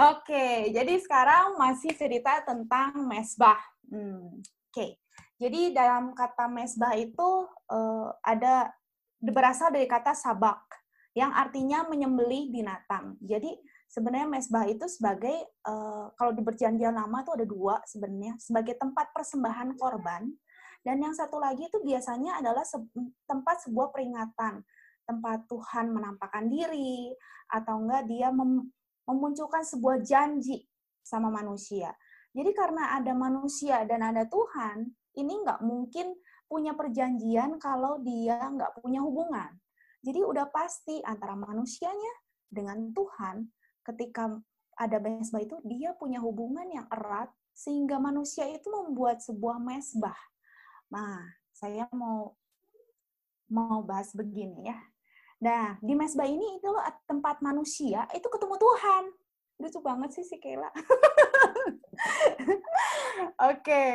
Oke, jadi sekarang masih cerita tentang mesbah. Hmm, Oke, jadi dalam kata mesbah itu uh, ada berasal dari kata sabak yang artinya menyembelih binatang. Jadi sebenarnya mesbah itu sebagai uh, kalau di perjanjian lama itu ada dua sebenarnya sebagai tempat persembahan korban dan yang satu lagi itu biasanya adalah se tempat sebuah peringatan tempat Tuhan menampakkan diri atau enggak dia mem memunculkan sebuah janji sama manusia. Jadi karena ada manusia dan ada Tuhan, ini nggak mungkin punya perjanjian kalau dia nggak punya hubungan. Jadi udah pasti antara manusianya dengan Tuhan, ketika ada mesbah itu, dia punya hubungan yang erat, sehingga manusia itu membuat sebuah mesbah. Nah, saya mau mau bahas begini ya. Nah, di mesbah ini itu tempat manusia itu ketemu Tuhan. Lucu banget sih si Kela. Oke. okay.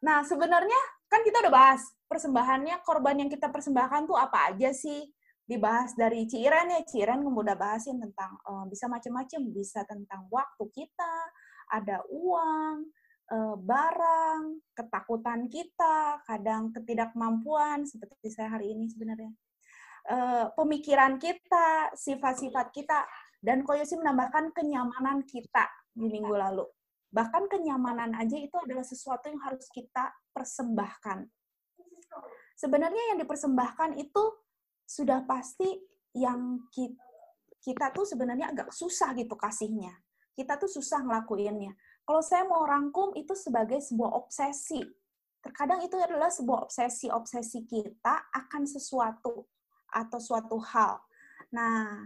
Nah, sebenarnya kan kita udah bahas persembahannya, korban yang kita persembahkan tuh apa aja sih? Dibahas dari Ciren ya, Ciren udah bahasin tentang uh, bisa macam-macam, bisa tentang waktu kita, ada uang, uh, barang, ketakutan kita, kadang ketidakmampuan seperti saya hari ini sebenarnya uh, pemikiran kita, sifat-sifat kita, dan Koyosi menambahkan kenyamanan kita di minggu lalu. Bahkan kenyamanan aja itu adalah sesuatu yang harus kita persembahkan. Sebenarnya yang dipersembahkan itu sudah pasti yang kita, kita tuh sebenarnya agak susah gitu kasihnya. Kita tuh susah ngelakuinnya. Kalau saya mau rangkum itu sebagai sebuah obsesi. Terkadang itu adalah sebuah obsesi-obsesi kita akan sesuatu atau suatu hal. Nah,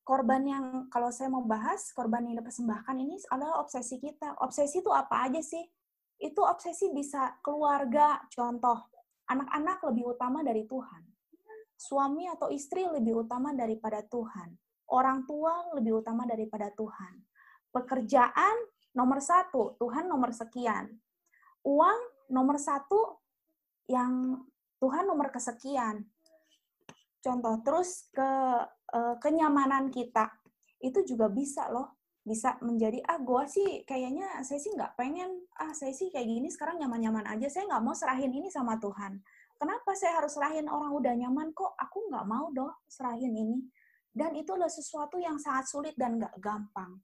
korban yang kalau saya mau bahas korban yang dipersembahkan ini adalah obsesi kita. Obsesi itu apa aja sih? Itu obsesi bisa keluarga, contoh anak-anak lebih utama dari Tuhan. Suami atau istri lebih utama daripada Tuhan. Orang tua lebih utama daripada Tuhan. Pekerjaan nomor satu, Tuhan nomor sekian. Uang nomor satu, yang Tuhan nomor kesekian contoh terus ke uh, kenyamanan kita itu juga bisa loh bisa menjadi ah gue sih kayaknya saya sih nggak pengen ah saya sih kayak gini sekarang nyaman-nyaman aja saya nggak mau serahin ini sama Tuhan. Kenapa saya harus serahin orang udah nyaman? Kok aku nggak mau doh serahin ini? Dan itu adalah sesuatu yang sangat sulit dan nggak gampang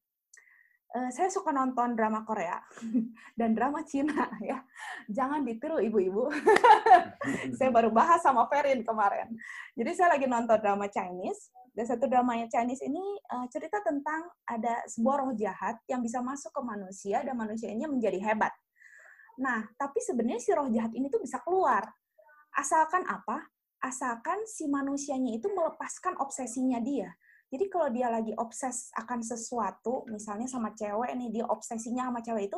uh, saya suka nonton drama Korea dan drama Cina ya. Jangan ditiru ibu-ibu. saya baru bahas sama Ferin kemarin. Jadi saya lagi nonton drama Chinese dan satu drama Chinese ini uh, cerita tentang ada sebuah roh jahat yang bisa masuk ke manusia dan manusianya menjadi hebat. Nah, tapi sebenarnya si roh jahat ini tuh bisa keluar. Asalkan apa? Asalkan si manusianya itu melepaskan obsesinya dia jadi kalau dia lagi obses akan sesuatu, misalnya sama cewek nih, dia obsesinya sama cewek itu,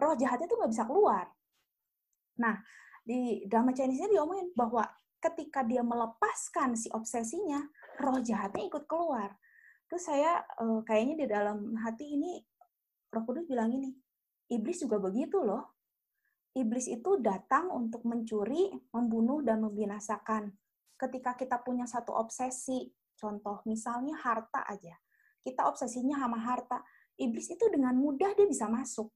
roh jahatnya tuh nggak bisa keluar. Nah, di drama Chinese ini diomongin bahwa ketika dia melepaskan si obsesinya, roh jahatnya ikut keluar. Terus saya uh, kayaknya di dalam hati ini, Roh Kudus bilang ini, iblis juga begitu loh. Iblis itu datang untuk mencuri, membunuh, dan membinasakan. Ketika kita punya satu obsesi, Contoh, misalnya harta aja. Kita obsesinya sama harta. Iblis itu dengan mudah dia bisa masuk.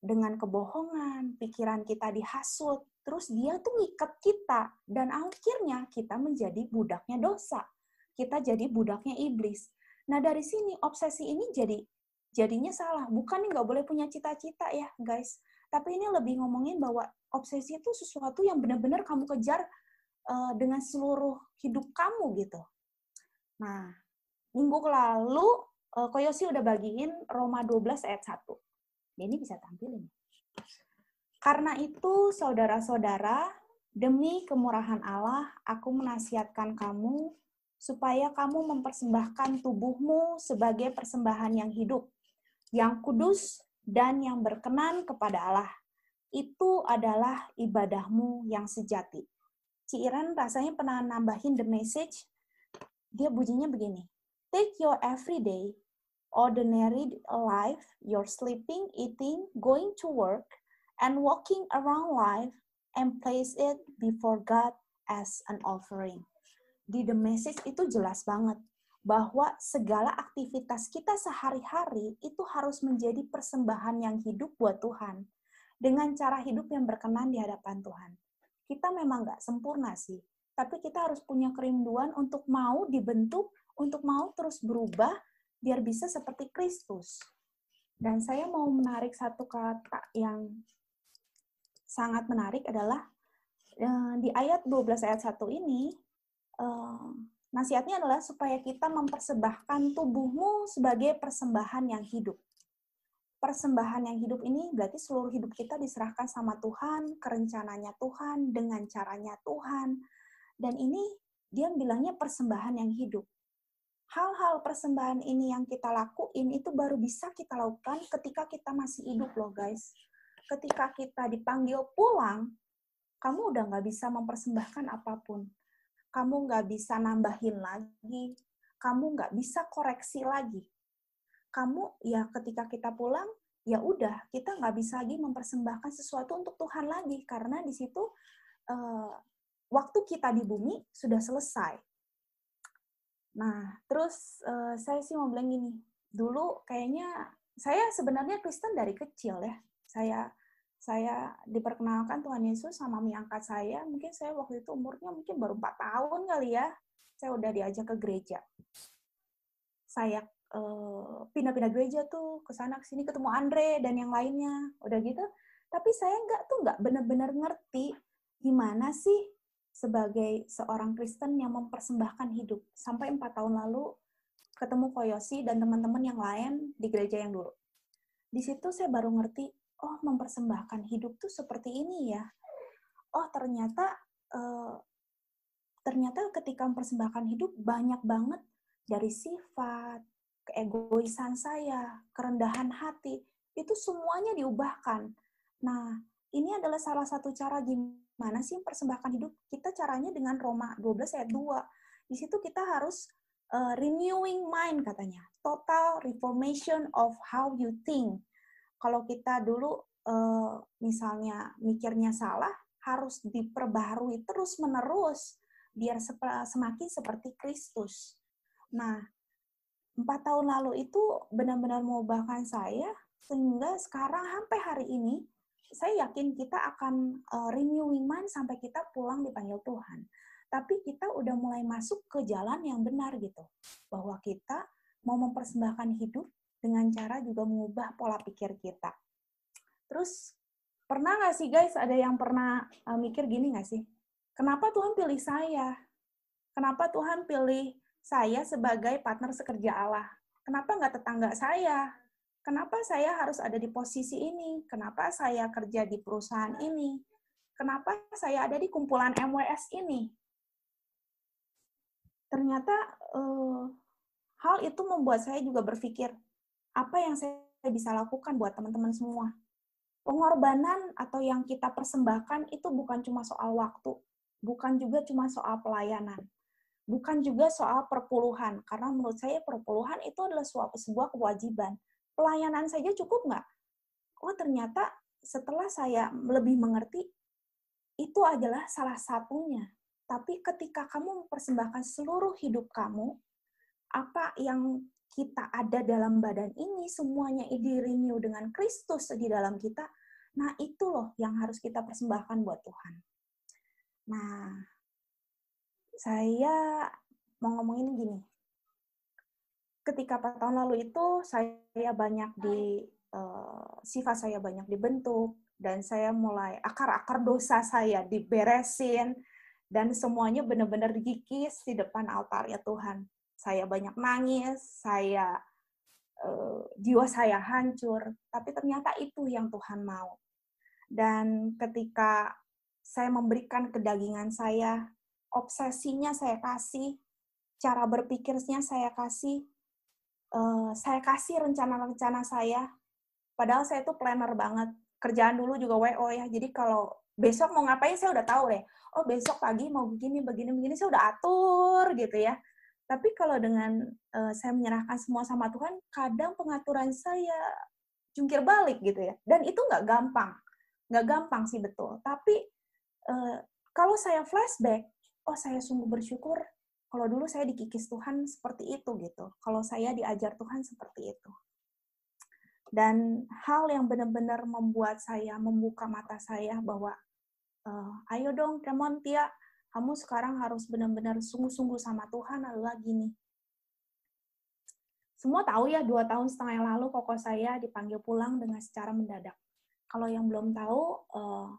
Dengan kebohongan, pikiran kita dihasut, terus dia tuh ngikat kita. Dan akhirnya kita menjadi budaknya dosa. Kita jadi budaknya iblis. Nah dari sini obsesi ini jadi jadinya salah. Bukan nggak boleh punya cita-cita ya guys. Tapi ini lebih ngomongin bahwa obsesi itu sesuatu yang benar-benar kamu kejar uh, dengan seluruh hidup kamu gitu. Nah, minggu lalu uh, Koyosi udah bagiin Roma 12 ayat 1. Ini bisa tampilin. Karena itu, saudara-saudara, demi kemurahan Allah, aku menasihatkan kamu supaya kamu mempersembahkan tubuhmu sebagai persembahan yang hidup, yang kudus, dan yang berkenan kepada Allah. Itu adalah ibadahmu yang sejati. Ciiran rasanya pernah nambahin the message dia bunyinya begini. Take your everyday, ordinary life, your sleeping, eating, going to work, and walking around life, and place it before God as an offering. Di The Message itu jelas banget bahwa segala aktivitas kita sehari-hari itu harus menjadi persembahan yang hidup buat Tuhan dengan cara hidup yang berkenan di hadapan Tuhan. Kita memang nggak sempurna sih, tapi kita harus punya kerinduan untuk mau dibentuk, untuk mau terus berubah, biar bisa seperti Kristus. Dan saya mau menarik satu kata yang sangat menarik adalah eh, di ayat 12 ayat 1 ini, eh, Nasihatnya adalah supaya kita mempersembahkan tubuhmu sebagai persembahan yang hidup. Persembahan yang hidup ini berarti seluruh hidup kita diserahkan sama Tuhan, kerencananya Tuhan, dengan caranya Tuhan. Dan ini dia bilangnya persembahan yang hidup. Hal-hal persembahan ini yang kita lakuin itu baru bisa kita lakukan ketika kita masih hidup loh guys. Ketika kita dipanggil pulang, kamu udah nggak bisa mempersembahkan apa pun kamu nggak bisa nambahin lagi, kamu nggak bisa koreksi lagi. Kamu ya ketika kita pulang, ya udah kita nggak bisa lagi mempersembahkan sesuatu untuk Tuhan lagi karena di situ uh, waktu kita di bumi sudah selesai. Nah, terus uh, saya sih mau bilang gini, dulu kayaknya saya sebenarnya Kristen dari kecil ya. Saya saya diperkenalkan Tuhan Yesus sama mami angkat saya, mungkin saya waktu itu umurnya mungkin baru 4 tahun kali ya, saya udah diajak ke gereja. Saya pindah pindah-pindah gereja tuh ke sana ke sini ketemu Andre dan yang lainnya, udah gitu. Tapi saya nggak tuh nggak benar-benar ngerti gimana sih sebagai seorang Kristen yang mempersembahkan hidup sampai empat tahun lalu ketemu Koyosi dan teman-teman yang lain di gereja yang dulu. Di situ saya baru ngerti oh mempersembahkan hidup tuh seperti ini ya. Oh ternyata uh, ternyata ketika mempersembahkan hidup banyak banget dari sifat, keegoisan saya, kerendahan hati, itu semuanya diubahkan. Nah, ini adalah salah satu cara gimana sih mempersembahkan hidup. Kita caranya dengan Roma 12 ayat 2. Di situ kita harus uh, renewing mind katanya. Total reformation of how you think kalau kita dulu uh, misalnya mikirnya salah, harus diperbaharui terus-menerus biar semakin seperti Kristus. Nah, empat tahun lalu itu benar-benar mengubahkan saya, sehingga sekarang sampai hari ini, saya yakin kita akan uh, renewing mind sampai kita pulang dipanggil Tuhan. Tapi kita udah mulai masuk ke jalan yang benar gitu. Bahwa kita mau mempersembahkan hidup dengan cara juga mengubah pola pikir kita. Terus pernah nggak sih guys ada yang pernah uh, mikir gini nggak sih? Kenapa Tuhan pilih saya? Kenapa Tuhan pilih saya sebagai partner sekerja Allah? Kenapa nggak tetangga saya? Kenapa saya harus ada di posisi ini? Kenapa saya kerja di perusahaan ini? Kenapa saya ada di kumpulan MWS ini? Ternyata uh, hal itu membuat saya juga berpikir, apa yang saya bisa lakukan buat teman-teman semua. Pengorbanan atau yang kita persembahkan itu bukan cuma soal waktu, bukan juga cuma soal pelayanan, bukan juga soal perpuluhan, karena menurut saya perpuluhan itu adalah suatu sebuah kewajiban. Pelayanan saja cukup nggak? Oh ternyata setelah saya lebih mengerti, itu adalah salah satunya. Tapi ketika kamu mempersembahkan seluruh hidup kamu, apa yang kita ada dalam badan ini, semuanya di renew dengan Kristus di dalam kita, nah itu loh yang harus kita persembahkan buat Tuhan. Nah, saya mau ngomongin gini. Ketika tahun lalu itu, saya banyak di, uh, sifat saya banyak dibentuk, dan saya mulai akar-akar dosa saya diberesin, dan semuanya benar-benar digigis di depan altar ya Tuhan saya banyak nangis, saya uh, jiwa saya hancur, tapi ternyata itu yang Tuhan mau. Dan ketika saya memberikan kedagingan saya, obsesinya saya kasih, cara berpikirnya saya kasih, uh, saya kasih rencana-rencana saya. Padahal saya itu planner banget. Kerjaan dulu juga WO ya. Jadi kalau besok mau ngapain saya udah tahu deh. Oh besok pagi mau begini, begini, begini saya udah atur gitu ya. Tapi kalau dengan uh, saya menyerahkan semua sama Tuhan, kadang pengaturan saya jungkir balik gitu ya. Dan itu nggak gampang. Nggak gampang sih betul. Tapi uh, kalau saya flashback, oh saya sungguh bersyukur kalau dulu saya dikikis Tuhan seperti itu gitu. Kalau saya diajar Tuhan seperti itu. Dan hal yang benar-benar membuat saya membuka mata saya bahwa uh, ayo dong, Kemon Tia, kamu sekarang harus benar-benar sungguh-sungguh sama Tuhan adalah gini. Semua tahu ya, dua tahun setengah yang lalu koko saya dipanggil pulang dengan secara mendadak. Kalau yang belum tahu, uh,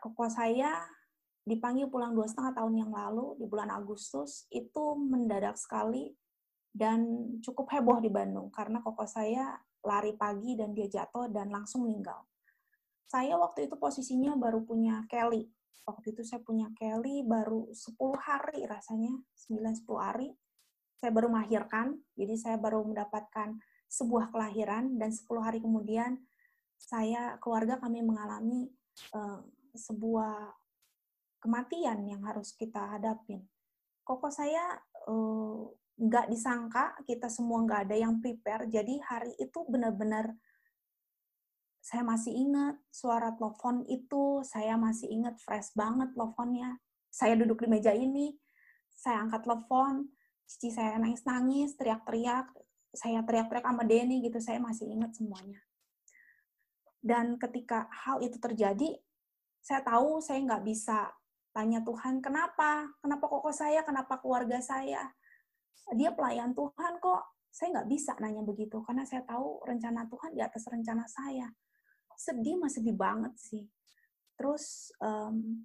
koko saya dipanggil pulang dua setengah tahun yang lalu di bulan Agustus itu mendadak sekali dan cukup heboh di Bandung karena koko saya lari pagi dan dia jatuh dan langsung meninggal. Saya waktu itu posisinya baru punya Kelly. Waktu itu saya punya Kelly baru 10 hari rasanya, 9-10 hari. Saya baru melahirkan, jadi saya baru mendapatkan sebuah kelahiran dan 10 hari kemudian saya keluarga kami mengalami uh, sebuah kematian yang harus kita hadapin. Koko saya uh, nggak disangka, kita semua nggak ada yang prepare, jadi hari itu benar-benar saya masih ingat suara telepon itu, saya masih ingat fresh banget teleponnya. Saya duduk di meja ini, saya angkat telepon, cici saya nangis-nangis, teriak-teriak, saya teriak-teriak sama Denny gitu, saya masih ingat semuanya. Dan ketika hal itu terjadi, saya tahu saya nggak bisa tanya Tuhan, kenapa? Kenapa koko saya? Kenapa keluarga saya? Dia pelayan Tuhan kok. Saya nggak bisa nanya begitu, karena saya tahu rencana Tuhan di atas rencana saya. Sedih mah sedih banget sih. Terus, um,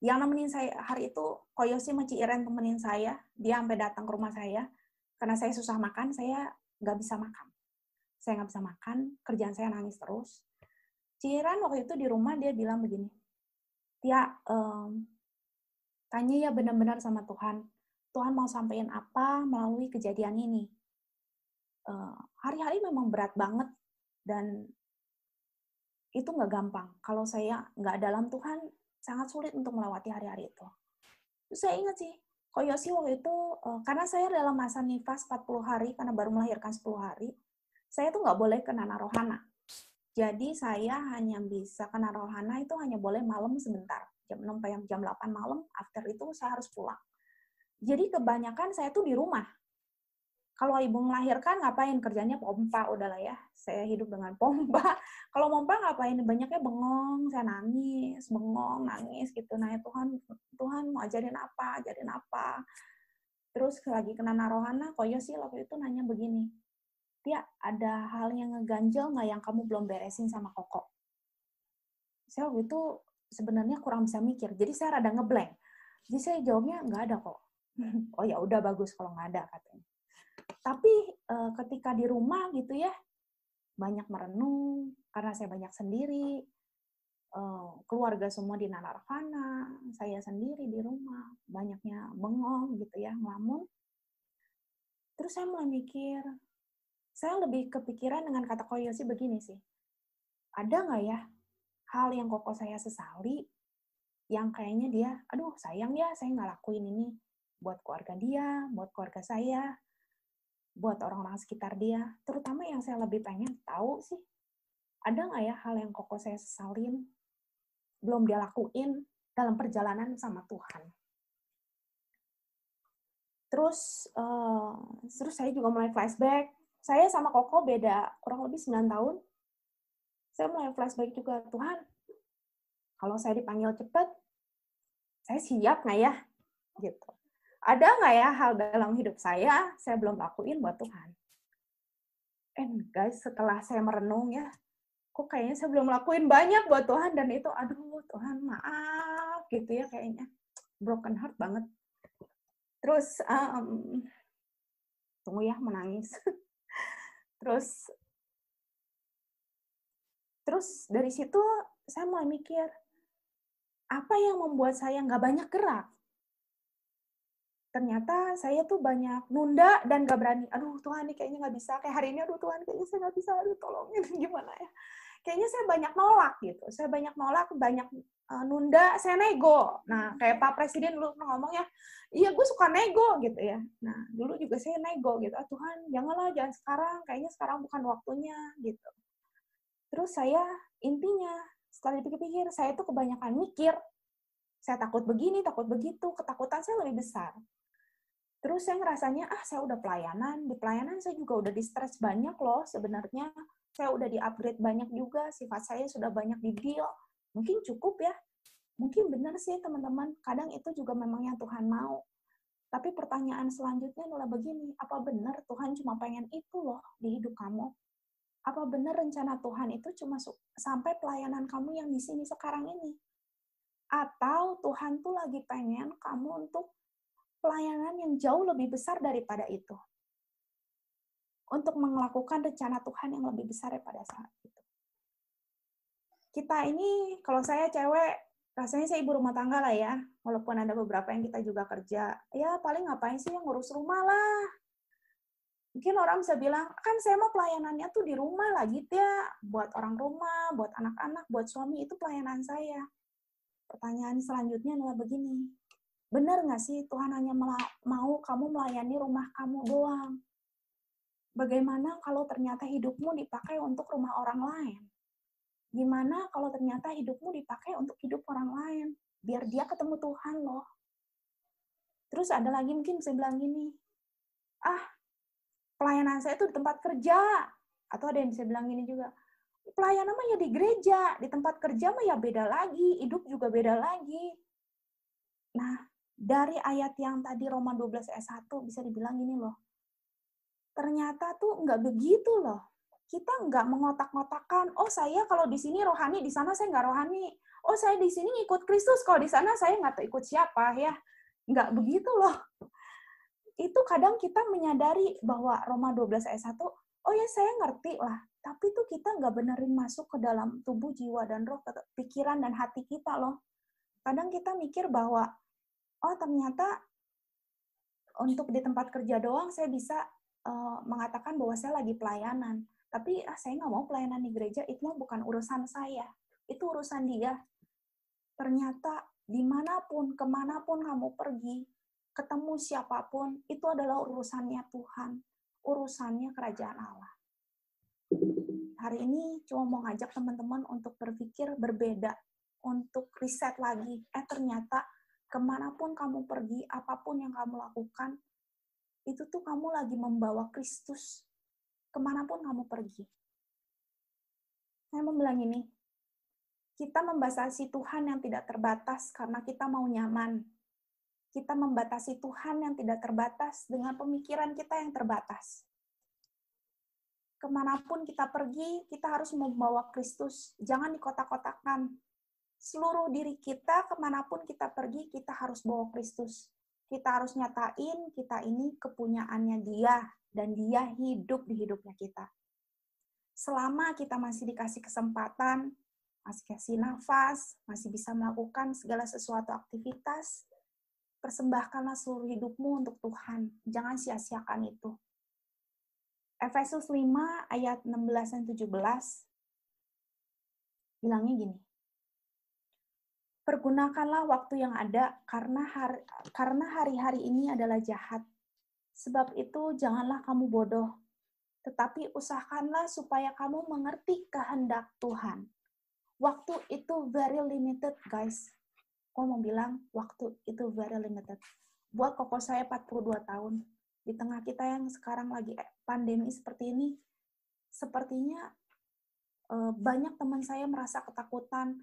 yang nemenin saya hari itu, Koyosi sama Iren temenin saya. Dia sampai datang ke rumah saya. Karena saya susah makan, saya nggak bisa makan. Saya nggak bisa makan, kerjaan saya nangis terus. Ciran waktu itu di rumah dia bilang begini, Tia, um, tanya ya benar-benar sama Tuhan. Tuhan mau sampaikan apa melalui kejadian ini. Hari-hari uh, memang berat banget dan itu nggak gampang. Kalau saya nggak dalam Tuhan, sangat sulit untuk melewati hari-hari itu. Terus saya ingat sih, Koyosi waktu itu, uh, karena saya dalam masa nifas 40 hari, karena baru melahirkan 10 hari, saya tuh nggak boleh ke Nana Rohana. Jadi saya hanya bisa kena rohana itu hanya boleh malam sebentar. Jam 6 sampai jam 8 malam, after itu saya harus pulang. Jadi kebanyakan saya tuh di rumah. Kalau ibu melahirkan ngapain kerjanya pompa udahlah ya. Saya hidup dengan pompa. Kalau pompa ngapain banyaknya bengong, saya nangis, bengong, nangis gitu. Nah, ya Tuhan Tuhan mau ajarin apa, ajarin apa. Terus lagi kena narohana, koyo sih waktu itu nanya begini, Tia, ada hal yang ngeganjel nggak yang kamu belum beresin sama Koko? Saya waktu itu sebenarnya kurang bisa mikir, jadi saya rada ngeblank. Jadi saya jawabnya nggak ada kok. oh ya udah bagus kalau nggak ada katanya. Tapi uh, ketika di rumah gitu ya, banyak merenung karena saya banyak sendiri. Uh, keluarga semua di Nanarvana, saya sendiri di rumah, banyaknya bengong gitu ya, ngelamun. Terus saya mulai mikir, saya lebih kepikiran dengan kata Koyosi begini sih. Ada nggak ya hal yang koko saya sesali, yang kayaknya dia, aduh sayang ya saya nggak lakuin ini buat keluarga dia, buat keluarga saya, buat orang-orang sekitar dia. Terutama yang saya lebih pengen tahu sih, ada nggak ya hal yang koko saya sesalin, belum dia lakuin dalam perjalanan sama Tuhan. Terus, uh, terus saya juga mulai flashback saya sama Koko beda kurang lebih 9 tahun. Saya mulai flashback juga, Tuhan, kalau saya dipanggil cepat, saya siap nggak ya? Gitu. Ada nggak ya hal dalam hidup saya, saya belum lakuin buat Tuhan? And guys, setelah saya merenung ya, kok kayaknya saya belum lakuin banyak buat Tuhan, dan itu, aduh Tuhan maaf, gitu ya kayaknya. Broken heart banget. Terus, um, tunggu ya, menangis. Terus terus dari situ saya mulai mikir, apa yang membuat saya nggak banyak gerak? Ternyata saya tuh banyak nunda dan nggak berani. Aduh Tuhan, ini kayaknya nggak bisa. Kayak hari ini, aduh Tuhan, kayaknya saya nggak bisa. Aduh tolongin, gimana ya? Kayaknya saya banyak nolak gitu. Saya banyak nolak, banyak uh, nunda, saya nego. Nah, kayak Pak Presiden dulu pernah ngomong ya, iya gue suka nego gitu ya. Nah, dulu juga saya nego gitu. Ah, Tuhan, janganlah, jangan sekarang. Kayaknya sekarang bukan waktunya gitu. Terus saya intinya setelah dipikir-pikir, saya tuh kebanyakan mikir. Saya takut begini, takut begitu, ketakutan saya lebih besar. Terus saya ngerasanya, ah saya udah pelayanan, di pelayanan saya juga udah di stres banyak loh sebenarnya. Saya udah di-upgrade banyak juga, sifat saya sudah banyak di deal. Mungkin cukup ya. Mungkin benar sih teman-teman, kadang itu juga memang yang Tuhan mau. Tapi pertanyaan selanjutnya adalah begini, apa benar Tuhan cuma pengen itu loh di hidup kamu? Apa benar rencana Tuhan itu cuma sampai pelayanan kamu yang di sini sekarang ini? Atau Tuhan tuh lagi pengen kamu untuk pelayanan yang jauh lebih besar daripada itu? Untuk melakukan rencana Tuhan yang lebih besar daripada saat itu. Kita ini, kalau saya cewek, rasanya saya ibu rumah tangga lah ya. Walaupun ada beberapa yang kita juga kerja. Ya paling ngapain sih yang ngurus rumah lah mungkin orang bisa bilang, kan saya mau pelayanannya tuh di rumah lah gitu ya, buat orang rumah, buat anak-anak, buat suami, itu pelayanan saya. Pertanyaan selanjutnya adalah begini, benar nggak sih Tuhan hanya mau kamu melayani rumah kamu doang? Bagaimana kalau ternyata hidupmu dipakai untuk rumah orang lain? Gimana kalau ternyata hidupmu dipakai untuk hidup orang lain? Biar dia ketemu Tuhan loh. Terus ada lagi mungkin bisa bilang gini, ah pelayanan saya itu di tempat kerja. Atau ada yang bisa bilang gini juga, pelayanan mah ya di gereja, di tempat kerja mah ya beda lagi, hidup juga beda lagi. Nah, dari ayat yang tadi Roma 12 ayat 1 bisa dibilang gini loh. Ternyata tuh nggak begitu loh. Kita nggak mengotak-ngotakan, oh saya kalau di sini rohani, di sana saya nggak rohani. Oh saya di sini ikut Kristus, kalau di sana saya nggak ikut siapa ya. Nggak begitu loh itu kadang kita menyadari bahwa Roma 12 ayat 1, oh ya saya ngerti lah, tapi tuh kita nggak benerin masuk ke dalam tubuh, jiwa, dan roh, pikiran, dan hati kita loh. Kadang kita mikir bahwa, oh ternyata untuk di tempat kerja doang saya bisa uh, mengatakan bahwa saya lagi pelayanan. Tapi ah, saya nggak mau pelayanan di gereja, itu bukan urusan saya. Itu urusan dia. Ternyata di mana pun, ke mana pun kamu pergi, ketemu siapa pun, itu adalah urusannya Tuhan, urusannya kerajaan Allah. Hari ini cuma mau ngajak teman-teman untuk berpikir berbeda, untuk riset lagi. Eh ternyata ke mana pun kamu pergi, apa pun yang kamu lakukan, itu tuh kamu lagi membawa Kristus ke mana pun kamu pergi. Saya mau bilang ini, kita membatasi Tuhan yang tidak terbatas karena kita mau nyaman, kita membatasi Tuhan yang tidak terbatas dengan pemikiran kita yang terbatas. Ke mana pun kita pergi, kita harus membawa Kristus. Jangan dikotak-kotakan. Seluruh diri kita, ke mana pun kita pergi, kita harus bawa Kristus. Kita harus nyatain kita ini kepunyaannya dia, dan dia hidup di hidupnya kita. Selama kita masih dikasih kesempatan, masih kasih nafas, masih bisa melakukan segala sesuatu aktivitas, persembahkanlah seluruh hidupmu untuk Tuhan. Jangan sia-siakan itu. Efesus 5 ayat 16 dan 17 bilangnya gini. Pergunakanlah waktu yang ada karena hari, karena hari-hari ini adalah jahat. Sebab itu janganlah kamu bodoh, tetapi usahakanlah supaya kamu mengerti kehendak Tuhan. Waktu itu very limited, guys aku mau bilang waktu itu very limited. Buat koko saya 42 tahun, di tengah kita yang sekarang lagi pandemi seperti ini, sepertinya eh, banyak teman saya merasa ketakutan.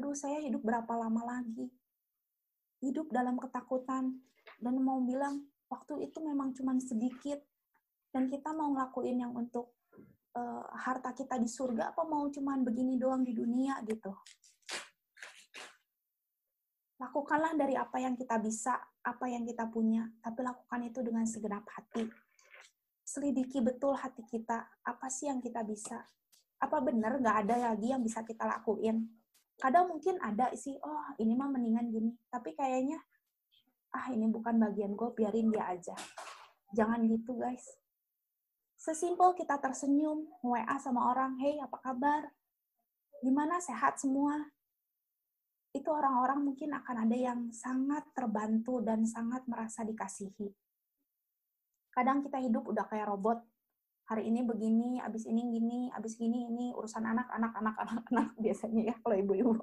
Aduh, saya hidup berapa lama lagi? Hidup dalam ketakutan. Dan mau bilang, waktu itu memang cuma sedikit. Dan kita mau ngelakuin yang untuk uh, harta kita di surga, apa mau cuman begini doang di dunia gitu. Lakukanlah dari apa yang kita bisa, apa yang kita punya, tapi lakukan itu dengan segenap hati. Selidiki betul hati kita, apa sih yang kita bisa. Apa benar nggak ada lagi yang bisa kita lakuin? Kadang mungkin ada sih, oh ini mah mendingan gini. Tapi kayaknya, ah ini bukan bagian gue, biarin dia aja. Jangan gitu guys. Sesimpel kita tersenyum, WA sama orang, hey apa kabar? Gimana sehat semua? itu orang-orang mungkin akan ada yang sangat terbantu dan sangat merasa dikasihi. Kadang kita hidup udah kayak robot. Hari ini begini, abis ini gini, abis gini ini urusan anak, anak, anak, anak, anak biasanya ya kalau ibu-ibu.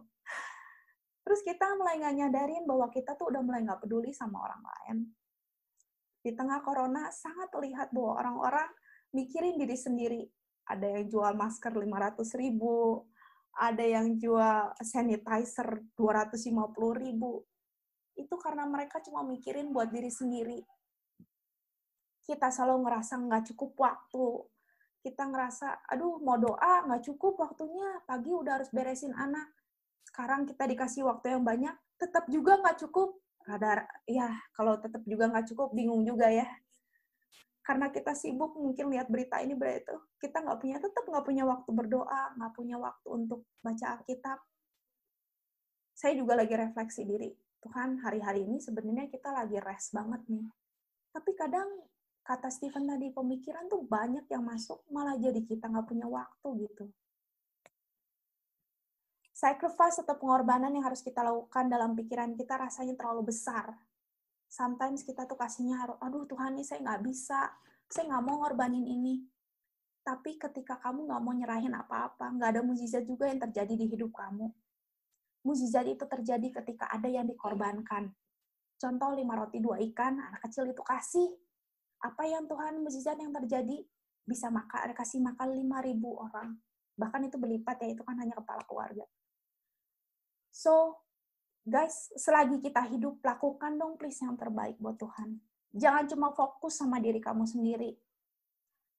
Terus kita mulai nggak nyadarin bahwa kita tuh udah mulai nggak peduli sama orang lain. Di tengah corona sangat terlihat bahwa orang-orang mikirin diri sendiri. Ada yang jual masker 500 ribu, ada yang jual sanitizer 250 ribu. Itu karena mereka cuma mikirin buat diri sendiri. Kita selalu ngerasa nggak cukup waktu. Kita ngerasa, aduh mau doa nggak cukup waktunya, pagi udah harus beresin anak sekarang kita dikasih waktu yang banyak, tetap juga nggak cukup. Rada, ya kalau tetap juga nggak cukup, bingung juga ya. Karena kita sibuk mungkin lihat berita ini berita itu, kita nggak punya tetap nggak punya waktu berdoa, nggak punya waktu untuk baca Alkitab. Saya juga lagi refleksi diri. Tuhan, hari-hari ini sebenarnya kita lagi rest banget nih. Tapi kadang kata Stephen tadi pemikiran tuh banyak yang masuk malah jadi kita nggak punya waktu gitu sacrifice atau pengorbanan yang harus kita lakukan dalam pikiran kita rasanya terlalu besar. Sometimes kita tuh kasihnya, aduh Tuhan ini saya nggak bisa, saya nggak mau ngorbanin ini. Tapi ketika kamu nggak mau nyerahin apa-apa, nggak ada mujizat juga yang terjadi di hidup kamu. Mujizat itu terjadi ketika ada yang dikorbankan. Contoh lima roti dua ikan, anak kecil itu kasih. Apa yang Tuhan mujizat yang terjadi? Bisa makan, kasih makan lima ribu orang. Bahkan itu berlipat ya, itu kan hanya kepala keluarga So, guys, selagi kita hidup, lakukan dong please yang terbaik buat Tuhan. Jangan cuma fokus sama diri kamu sendiri.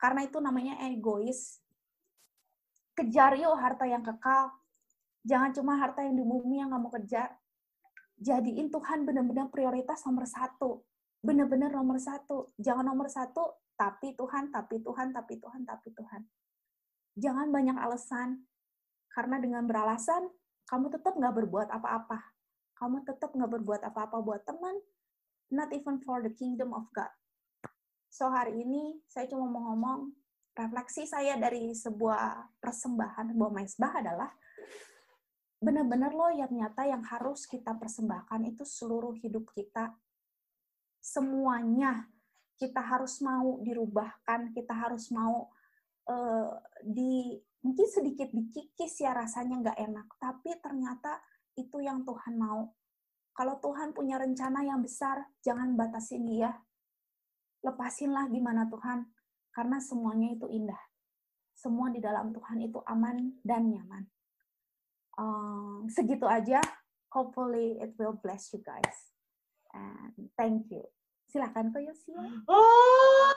Karena itu namanya egois. Kejar yuk harta yang kekal. Jangan cuma harta yang di bumi yang kamu kejar. Jadiin Tuhan benar-benar prioritas nomor satu. Benar-benar nomor satu. Jangan nomor satu, tapi Tuhan, tapi Tuhan, tapi Tuhan, tapi Tuhan. Jangan banyak alasan. Karena dengan beralasan, kamu tetap nggak berbuat apa-apa. Kamu tetap nggak berbuat apa-apa buat teman, not even for the kingdom of God. So hari ini saya cuma mau ngomong, refleksi saya dari sebuah persembahan, sebuah mesbah adalah benar-benar loh yang nyata yang harus kita persembahkan itu seluruh hidup kita. Semuanya kita harus mau dirubahkan, kita harus mau uh, di mungkin sedikit dikikis ya rasanya nggak enak, tapi ternyata itu yang Tuhan mau. Kalau Tuhan punya rencana yang besar, jangan batasin dia. Lepasinlah gimana Tuhan, karena semuanya itu indah. Semua di dalam Tuhan itu aman dan nyaman. Um, segitu aja. Hopefully it will bless you guys. And thank you. Silakan Koyosia. Oh.